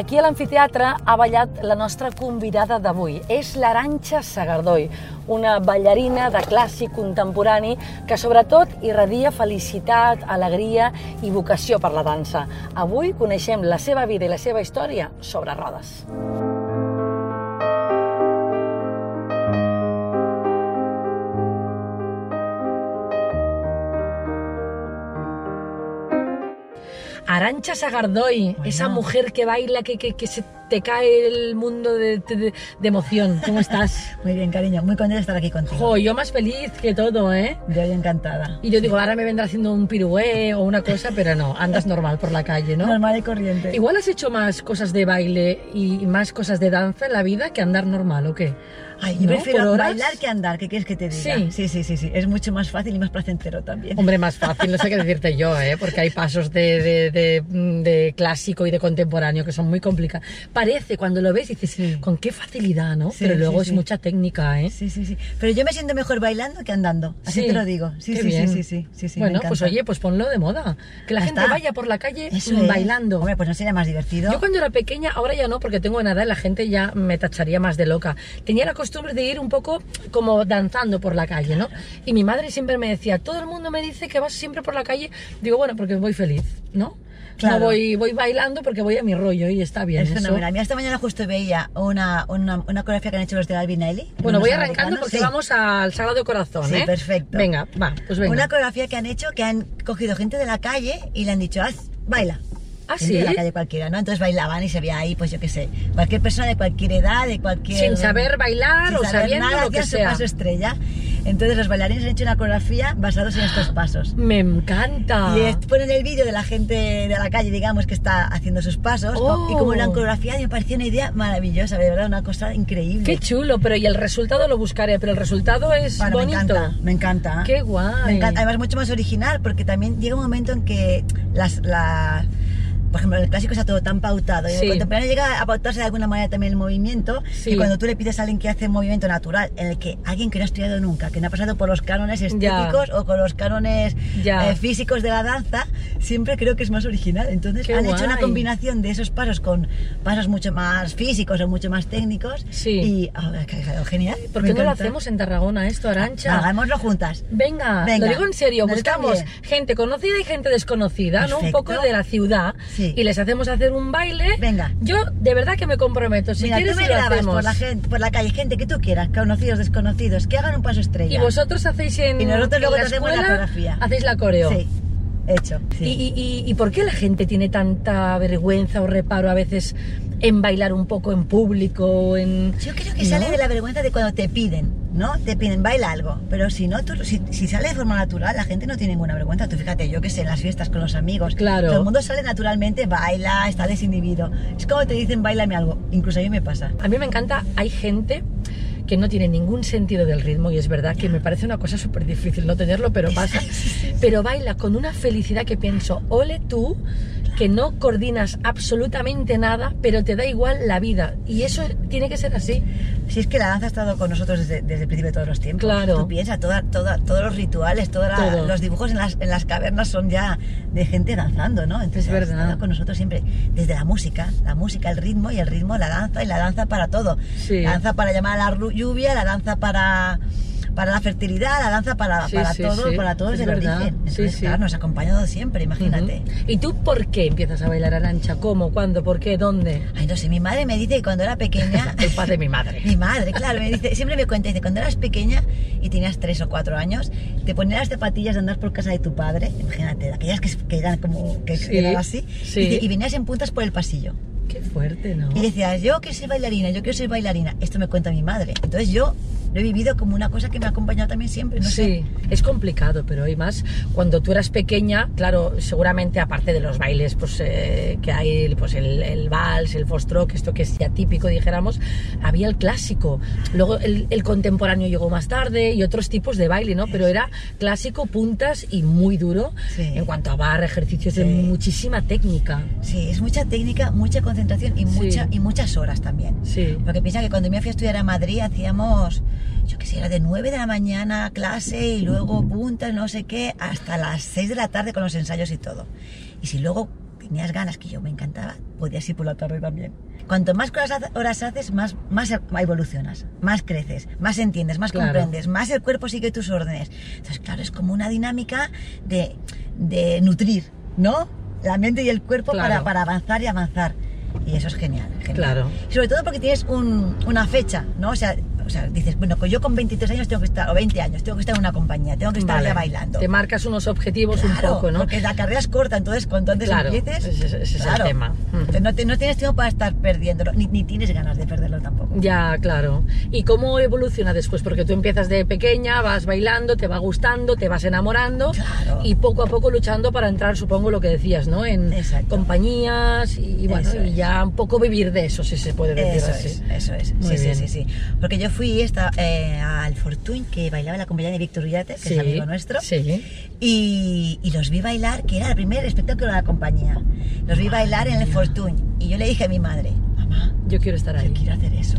Aquí a l'amfiteatre ha ballat la nostra convidada d'avui. És l'Aranxa Sagardoi, una ballarina de clàssic contemporani que sobretot irradia felicitat, alegria i vocació per la dansa. Avui coneixem la seva vida i la seva història sobre rodes. Arancha Sagardoy, esa mujer que baila, que, que, que se te cae el mundo de, de- de emoción. ¿Cómo estás? Muy bien, cariño, muy contenta de estar aquí contigo. Jo, yo más feliz que todo, ¿eh? Hoy encantada. Y yo digo, ahora me vendrá haciendo un pirué o una cosa, pero no, andas normal por la calle, ¿no? Normal y corriente. Igual has hecho más cosas de baile y más cosas de danza en la vida que andar normal, ¿o qué? Ay, yo ¿No? prefiero bailar que andar, ¿qué quieres que te diga? Sí. sí, sí, sí, sí. Es mucho más fácil y más placentero también. Hombre, más fácil, no sé qué decirte yo, ¿eh? porque hay pasos de, de- de- de clásico y de contemporáneo que son muy complicados. Parece, cuando lo ves, dices, Sí. con qué facilidad, ¿no? Sí, Pero luego es mucha técnica, ¿eh? Sí, sí, sí. Pero yo me siento mejor bailando que andando. Así Sí. te lo digo. Sí, Qué sí, bien. sí, sí, sí, sí, bueno, pues oye, pues ponlo de moda. Que la gente está. vaya por la calle Eso mm, es. bailando. Hombre, pues no sería más divertido. Yo cuando era pequeña, ahora ya no, porque tengo una edad y la gente ya me tacharía más de loca. Tenía la costumbre de ir un poco como danzando por la calle, ¿no? Y mi madre siempre me decía, todo el mundo me dice que vas siempre por la calle. Digo, bueno, porque voy feliz, ¿no? Claro. No voy, voy bailando porque voy a mi rollo y está bien. Es eso. Mira, esta mañana justo veía una, una, una coreografía que han hecho los de Albinelli. Bueno, unos voy arrancando porque Sí. vamos al Sagrado Corazón, Sí, ¿eh? perfecto. Venga, va, pues venga. Una coreografía que han hecho que han cogido gente de la calle y le han dicho, haz, baila. ¿Ah, Gente de sí? la calle cualquiera, ¿no? Entonces bailaban y se veía ahí, pues yo qué sé, cualquier persona de cualquier edad, de cualquier... Sin saber bailar sin o saber sabiendo nada, lo que hacían su sea. paso estrella. Entonces los bailarines han hecho una coreografía basados en estos pasos. Me encanta. Y ponen el vídeo de la gente de la calle, digamos, que está haciendo sus pasos, Oh. y como lo han coreografiado, me pareció una idea maravillosa, de verdad, una cosa increíble. Qué chulo, pero y el resultado lo buscaré, pero el resultado es Bueno, me bonito. encanta, me encanta. Qué guay. Me encanta. Además, mucho más original, porque también llega un momento en que las, la- por ejemplo, en el clásico está todo tan pautado. Y en Sí. el contemporáneo llega a pautarse de alguna manera también el movimiento. Sí. Y cuando tú le pides a alguien que hace un movimiento natural, en el que alguien que no ha estudiado nunca, que no ha pasado por los cánones estéticos o con los cánones Ya. eh, físicos de la danza, siempre creo que es más original. Entonces, Qué han hecho una guay. combinación de esos pasos con pasos mucho más físicos o mucho más técnicos. Sí. Y ah, ha quedado genial. ¿Por qué no lo hacemos en Tarragona esto, Arancha? Hagámoslo juntas. Venga, Venga, lo digo en serio, buscamos gente conocida y gente desconocida, ¿no? Un Perfecto. poco de la ciudad Sí. Y les hacemos hacer un baile. Venga. Yo de verdad que me comprometo, si Mira, quieres tú me grabas por la, gente, por la calle, gente que tú quieras, conocidos, desconocidos, que hagan un paso estrella. Y vosotros hacéis en Y nosotros en luego la te hacemos la escuela, coreografía. hacéis la coreo. Sí, hecho. sí. ¿Y, y, y- y por qué la gente tiene tanta vergüenza o reparo a veces en bailar un poco en público? En, Yo creo que ¿no? sale de la vergüenza de cuando te piden, ¿no? Te piden, baila algo. Pero si no, tú, si, si sale de forma natural, la gente no tiene ninguna vergüenza. Tú fíjate, yo que sé, en las fiestas con los amigos. Claro. Todo el mundo sale naturalmente, baila, está desinhibido. Es como te dicen, bailame algo. Incluso a mí me pasa. A mí me encanta, hay gente que no tiene ningún sentido del ritmo y es verdad que me parece una cosa súper difícil no tenerlo, pero pasa. Pero baila con una felicidad que pienso, ole tú, que no coordinas absolutamente nada, pero te da igual la vida. Y eso tiene que ser así. Si es que la danza ha estado con nosotros desde, desde el principio de todos los tiempos. Claro. Tú piensas, toda, toda, todos los rituales, todos Todo. los dibujos en las, en las cavernas son ya de gente danzando, ¿no? Entonces Es ha verdad. estado con nosotros siempre. Desde la música, la música, el ritmo y el ritmo, la danza y la danza para todo. Sí. La danza para llamar a la lluvia, la danza para para la fertilidad, la danza para, Sí, para sí, todo, sí. para todo Es el verdad. origen. Entonces, claro, nos ha acompañado siempre, imagínate. Ujú. ¿Y tú por qué empiezas a bailar arancha? ¿Cómo? ¿Cuándo? ¿Por qué? ¿Dónde? Ay, no sé, mi madre me dice que cuando era pequeña El padre de mi madre. Mi madre, claro, me dice, siempre me cuenta, dice, cuando eras pequeña y tenías tres o cuatro años, te ponías las zapatillas de andar por casa de tu padre, imagínate, aquellas que, que eran como, que eran así, sí. y, dice, y venías en puntas por el pasillo. Qué fuerte, ¿no? Y decías, yo quiero ser bailarina, yo quiero ser bailarina. Esto me cuenta mi madre. Entonces yo lo he vivido como una cosa que me ha acompañado también siempre, no sí, es complicado, pero hay más. Cuando tú eras pequeña, claro, seguramente aparte de los bailes pues, eh, que hay, pues el, el vals, el foxtrot, esto que es ya típico, dijéramos, había el clásico. Luego el, el contemporáneo llegó más tarde y otros tipos de baile, ¿no? Pero era clásico, puntas y muy duro Sí. en cuanto a barra, ejercicios de Sí. muchísima técnica. sé. Sí, es mucha técnica, mucha concentración y, mucha, y muchas horas también. Sí. Porque piensa que cuando me fui a estudiar a Madrid hacíamos, yo qué sé, era de 9 de la mañana a clase y luego puntas, no sé qué, hasta las 6 de la tarde con los ensayos y todo. Y si luego tenías ganas, que yo me encantaba, podías ir por la tarde también. Cuanto más horas haces, más, más evolucionas, más creces, más entiendes, más Claro. comprendes, más el cuerpo sigue tus órdenes. Entonces, claro, es como una dinámica de, de nutrir, ¿no? La mente y el cuerpo Claro. para, para avanzar y avanzar. Y eso es genial, genial. Claro. Y sobre todo porque tienes un- una fecha, ¿no? O sea, o sea, dices, bueno, yo con 23 años tengo que estar, o 20 años, tengo que estar en una compañía, tengo que estar Vale. ya bailando. Te marcas unos objetivos un Claro, poco, ¿no? Porque la carrera es corta, entonces cuanto antes Claro, empieces. ese es- ese es el tema. Mm. No, te- no tienes tiempo para estar perdiéndolo, ni, ni tienes ganas de perderlo tampoco. Ya, claro. ¿Y cómo evoluciona después? Porque tú empiezas de pequeña, vas bailando, te va gustando, te vas enamorando y poco a poco luchando para entrar, supongo lo que decías, ¿no? En Exacto. compañías y, y bueno, Eso y es. ya un poco vivir de eso, si se puede decir Eso así. es, eso es. Muy sí, bien. sí, sí, sí. Porque yo fui esta, eh, al Fortuny, que bailaba la compañía de Víctor Ullate, que Sí, es amigo nuestro. Sí. Y, y los vi bailar, que era el primer espectáculo de la compañía. Los vi bailar en el. Fortuny. Y yo le dije a mi madre, mamá, Yo quiero estar ahí. yo quiero hacer eso.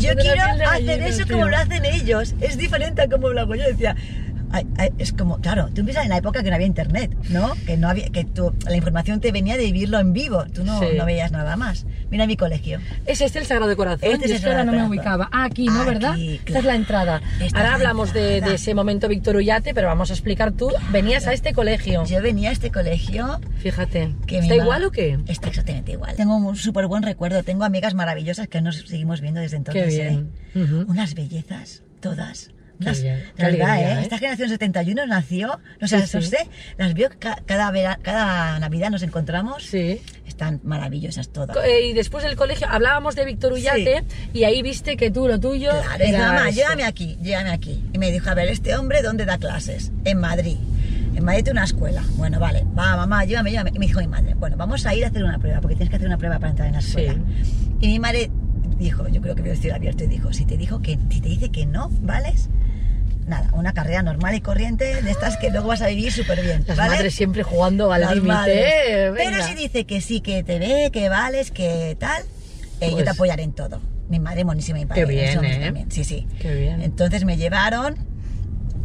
Yo quiero hacer gallina, eso tío. como lo hacen ellos. Es diferente a como lo hago yo. Decía, ay, ay, es como, claro, tú empiezas en la época que no había internet, ¿no? Que no había, que tú, la información te venía de vivirlo en vivo. Tú no, Sí. no veías nada más. Mira mi colegio. ¿Es este el Sagrado Corazón? Este es el que ahora no Sagrado me ubicaba. Ah, aquí, ¿no? Aquí, ¿Verdad? Esta es claro. la entrada. Esta es ahora la hablamos de, entrada. de ese momento Víctor Ullate, pero vamos a explicar tú. Venías a este colegio. Yo venía a este colegio Fíjate. que ¿Está igual o qué? Está exactamente igual. Tengo un súper buen recuerdo. Tengo amigas maravillosas que nos seguimos viendo desde entonces. Qué bien. ¿eh? Ujú. Unas bellezas, todas. Unas- bien. de verdad, alegría, ¿eh? ¿eh? Esta generación 71 nació, no sé, Sí, sí. sé, las veo ca- cada, vera- cada Navidad nos encontramos. Sí. Están maravillosas todas. Eh, y después del colegio hablábamos de Víctor Ullate y ahí viste que tú lo tuyo Claro, era mamá, eso. llévame aquí, llévame aquí. Y me dijo, a ver, ¿este hombre dónde da clases? En Madrid. En Madrid tiene una escuela. Bueno, vale, va, mamá, llévame, llévame. Y me dijo mi madre, bueno, vamos a ir a hacer una prueba, porque tienes que hacer una prueba para entrar en la Sí. escuela. Y mi madre dijo, yo creo que voy a decir abierto, y dijo, si te dijo que, si te dice que no, ¿vales? Nada, una carrera normal y corriente de estas que luego vas a vivir súper bien. Las ¿vale? madres siempre jugando al límite. eh, Pero si dice que sí, que te ve, que vales, que tal, eh, yo Pues- te apoyaré en todo. Mi madre monísima y mi padre. Qué bien, ¿eh? también, Sí, sí. Qué bien. Entonces me llevaron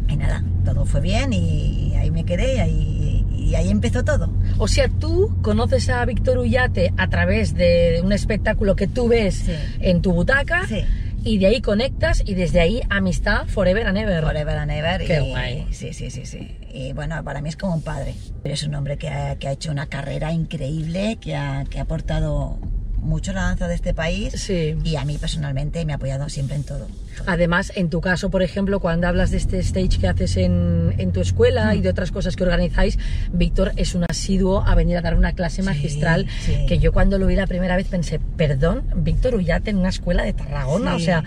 y nada, todo fue bien y ahí me quedé y ahí, y ahí empezó todo. O sea, tú conoces a Víctor Ullate a través de un espectáculo que tú ves Sí. en tu butaca Sí. Y de ahí conectas y desde ahí amistad forever and ever. Forever and ever. Qué y, guay. Sí, sí, sí, sí. Y bueno, para mí es como un padre. Es un hombre que ha, que ha hecho una carrera increíble, que ha, que ha aportado mucho la danza de este país. Sí. Y a mí personalmente me ha apoyado siempre en todo. Además, en tu caso, por ejemplo, cuando hablas de este stage que haces en, en tu escuela y de otras cosas que organizáis, Víctor es un asiduo a venir a dar una clase magistral sí. que yo cuando lo vi la primera vez pensé, perdón, Víctor Ullate en una escuela de Tarragona. Sí, o sea,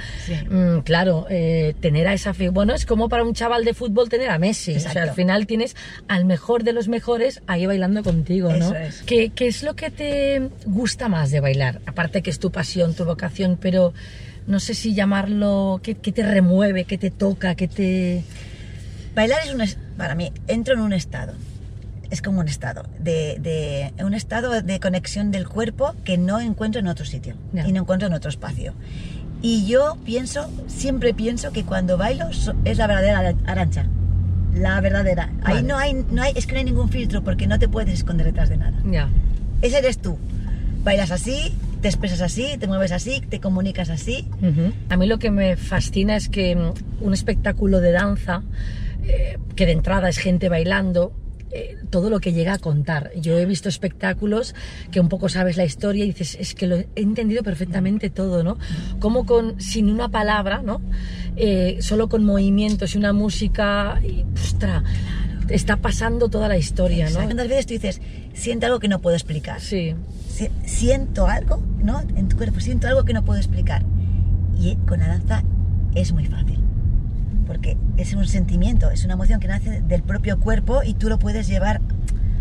mm, claro, eh, tener a esa. Bueno, es como para un chaval de fútbol tener a Messi. O sea, al final tienes al mejor de los mejores ahí bailando contigo, ¿no? Eso es. ¿Qué, qué es lo que te gusta más de bailar? Aparte que es tu pasión, tu vocación, pero no sé si llamarlo, ¿qué, te remueve, qué te toca, qué te... Bailar es un, es- para mí, entro en un estado. Es como un estado, de, de- un estado de conexión del cuerpo que no encuentro en otro sitio Ya. y no encuentro en otro espacio. Y yo pienso, siempre pienso que cuando bailo es la verdadera arancha. La verdadera. Ahí no hay, no hay, es que no hay ningún filtro porque no te puedes esconder detrás de nada. Ya. Ese eres tú. Bailas así, te expresas así, te mueves así, te comunicas así. A mí lo que me fascina es que mm, un espectáculo de danza, eh, que de entrada es gente bailando, eh, todo lo que llega a contar. Yo he visto espectáculos que un poco sabes la historia y dices, es que lo he entendido perfectamente todo, ¿no? Como con, sin una palabra, ¿no? Eh, solo con movimientos y una música, y, ostras, está pasando toda la historia, ¿no? ¿Cuántas veces tú dices, siento algo que no puedo explicar? Sí, Si- siento algo, ¿no? En tu cuerpo, siento algo que no puedo explicar. Y con la danza es muy fácil. Porque es un sentimiento, es una emoción que nace del propio cuerpo y tú lo puedes llevar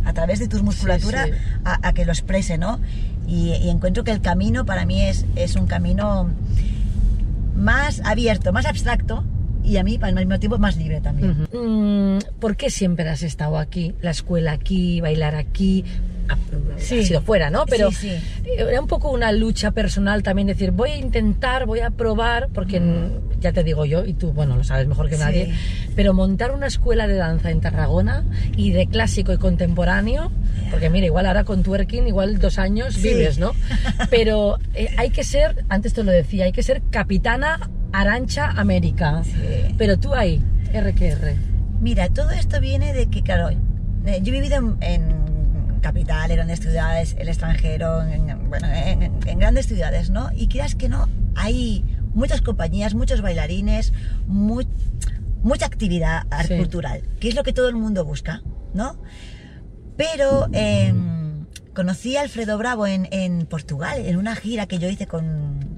a través de tu musculatura sí. A, a que lo exprese, ¿no? Y, y encuentro que el camino para mí es, es un camino más abierto, más abstracto y a mí, al mismo tiempo, más libre también. Ujú. Mm, ¿Por qué siempre has estado aquí? La escuela aquí, bailar aquí. ha, Sí. ha sido fuera, ¿no? Pero Sí, sí. era un poco una lucha personal también, decir, voy a intentar, voy a probar, porque mm, ya te digo yo, y tú, bueno, lo sabes mejor que Sí. nadie, pero montar una escuela de danza en Tarragona y de clásico y contemporáneo, porque mira, igual ahora con twerking, igual dos años vives, ¿no? Pero eh, hay que ser, antes te lo decía, hay que ser capitana Arancha América. Sí. Pero tú ahí, RQR. Mira, todo esto viene de que, claro, eh, yo he vivido en, en capital, en grandes ciudades, el extranjero, en, bueno, en, en grandes ciudades, ¿no? Y quieras que no, hay muchas compañías, muchos bailarines, mu- mucha actividad Sí. cultural, que es lo que todo el mundo busca, ¿no? Pero eh, conocí a Alfredo Bravo en, en Portugal, en una gira que yo hice con.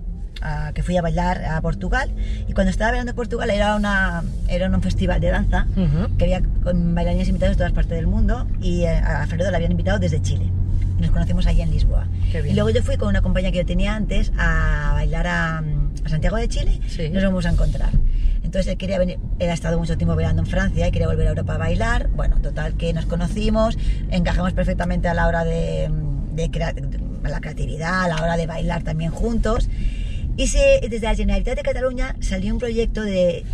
A- que fui a bailar a Portugal. Y cuando estaba bailando en Portugal era, una, era un festival de danza Ujú. que había con bailarines invitados de todas partes del mundo. Y eh, a Alfredo le habían invitado desde Chile. Nos conocimos allí en Lisboa. Y luego yo fui con una compañía que yo tenía antes a bailar a, a Santiago de Chile. Sí. Nos vamos a encontrar. Entonces él quería venir, él ha estado mucho tiempo bailando en Francia y quería volver a Europa a bailar. Bueno, total que nos conocimos, encajamos perfectamente a la hora de, de crea- de la creatividad, a la hora de bailar también juntos. Y se- desde la Generalitat de Cataluña salió un proyecto de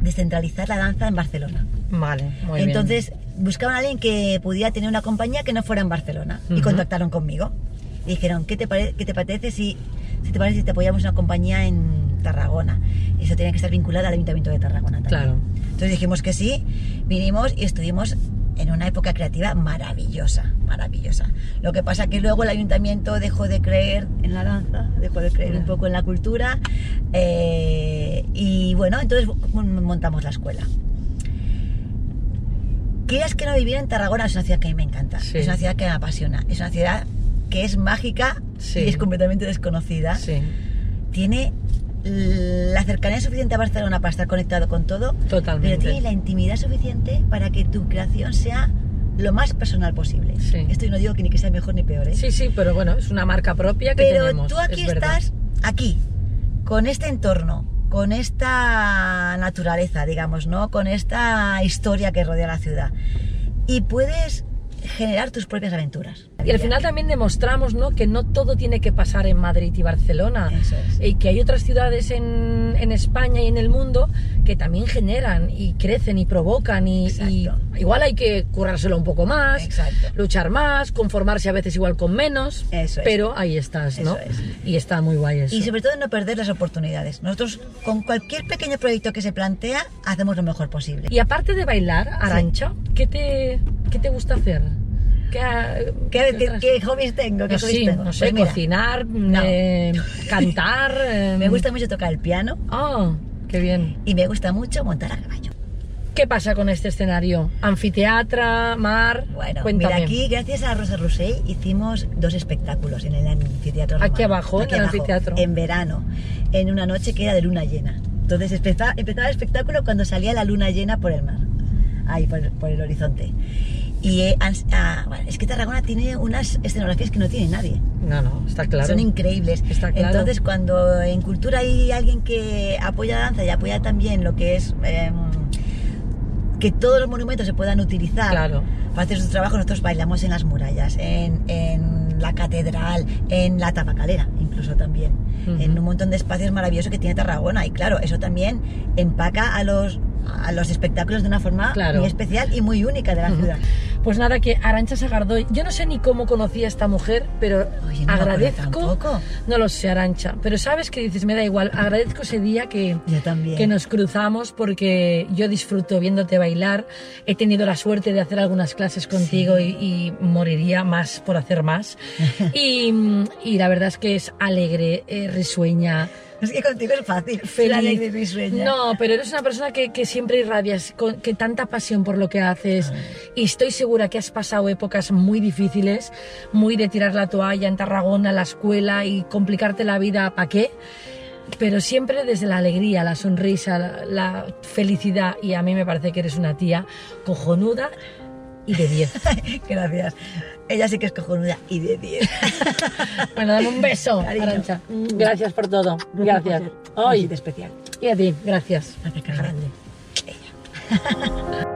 descentralizar la danza en Barcelona. Vale, muy bien. Entonces buscaban a alguien que pudiera tener una compañía que no fuera en Barcelona y Ujú. contactaron conmigo. Y dijeron, ¿qué te, qué te parece si, si te parece si te apoyamos una compañía en Tarragona? Y eso tenía que estar vinculado al Ayuntamiento de Tarragona también. Claro. Entonces dijimos que sí, vinimos y estuvimos en una época creativa maravillosa, maravillosa. Lo que pasa que luego el ayuntamiento dejó de creer en la danza, dejó de creer un poco en la cultura eh, y bueno, entonces montamos la escuela. Quieras que no vivir en Tarragona es una ciudad que a mí me encanta, Sí. es una ciudad que me apasiona, es una ciudad que es mágica Sí. y es completamente desconocida Sí, tiene la cercanía suficiente a Barcelona para estar conectado con todo, Totalmente. pero tiene la intimidad suficiente para que tu creación sea lo más personal posible. Sí. Esto yo no digo que ni que sea mejor ni peor, ¿eh? sí, sí, pero bueno, es una marca propia que pero tenemos. tú aquí es estás, aquí, con este entorno, con esta naturaleza, digamos, ¿no? Con esta historia que rodea la ciudad. Y puedes generar tus propias aventuras. Y al final también demostramos ¿no? que no todo tiene que pasar en Madrid y Barcelona. Eso es. Y que hay otras ciudades en, en España y en el mundo que también generan y crecen y provocan. Y, y igual hay que currárselo un poco más, Exacto. luchar más, conformarse a veces igual con menos. Eso es. Pero ahí estás, ¿no? Eso es. Y está muy guay eso. Y sobre todo no perder las oportunidades. Nosotros con cualquier pequeño proyecto que se plantea hacemos lo mejor posible. Y aparte de bailar, Arancha, ¿qué, te, ¿qué te gusta hacer? ¿Qué, ¿Qué, qué- qué hobbies tengo? ¿Qué No, hobbies sí, tengo? no sé, Pues cocinar, no. eh, cantar. eh, Me gusta mucho tocar el piano Ah, qué bien. y me gusta mucho montar a caballo. ¿Qué pasa con este escenario? Anfiteatra, mar. Bueno, Cuéntame. mira, aquí gracias a Rosa Roussel hicimos dos espectáculos en el anfiteatro. Aquí romano. abajo, en el anfiteatro. En verano, en una noche que era de luna llena. Entonces empezaba, empezaba el espectáculo cuando salía la luna llena por el mar, ahí por, por el horizonte. Y eh, ah, bueno, es que Tarragona tiene unas escenografías que no tiene nadie. No, no, está claro. Son increíbles. Está claro. Entonces, cuando en cultura hay alguien que apoya la danza y apoya también lo que es em, que todos los monumentos se puedan utilizar Claro. para hacer su trabajo, nosotros bailamos en las murallas, en, en la catedral, en la tabacalera, incluso también, en un montón de espacios maravillosos que tiene Tarragona. Y claro, eso también empaca a los, a los espectáculos de una forma Claro. muy especial y muy única de la ciudad. Pues nada, que Arancha Sagardoy, yo no sé ni cómo conocí a esta mujer, pero Oye, no agradezco. No lo sé, Arancha, pero sabes que dices, me da igual, agradezco ese día que, Yo también. que nos cruzamos porque yo disfruto viéndote bailar. He tenido la suerte de hacer algunas clases contigo y, y moriría más por hacer más. y, y la verdad es que es alegre, eh, risueña. Es que contigo es fácil. Feliz. risueña. No, pero eres una persona que, que siempre irradias, con, que tanta pasión por lo que haces. Y estoy segura que has pasado épocas muy difíciles, muy de tirar la toalla en Tarragona, la escuela y complicarte la vida, ¿para qué? Pero siempre desde la alegría, la sonrisa, la, la felicidad. Y a mí me parece que eres una tía cojonuda y de 10. Gracias. Ella sí que es cojonuda y de 10. Bueno, dame un beso. Arancha. Gracias por todo. Gracias. Hoy. Especial. Y a ti, gracias. Grande. Ella.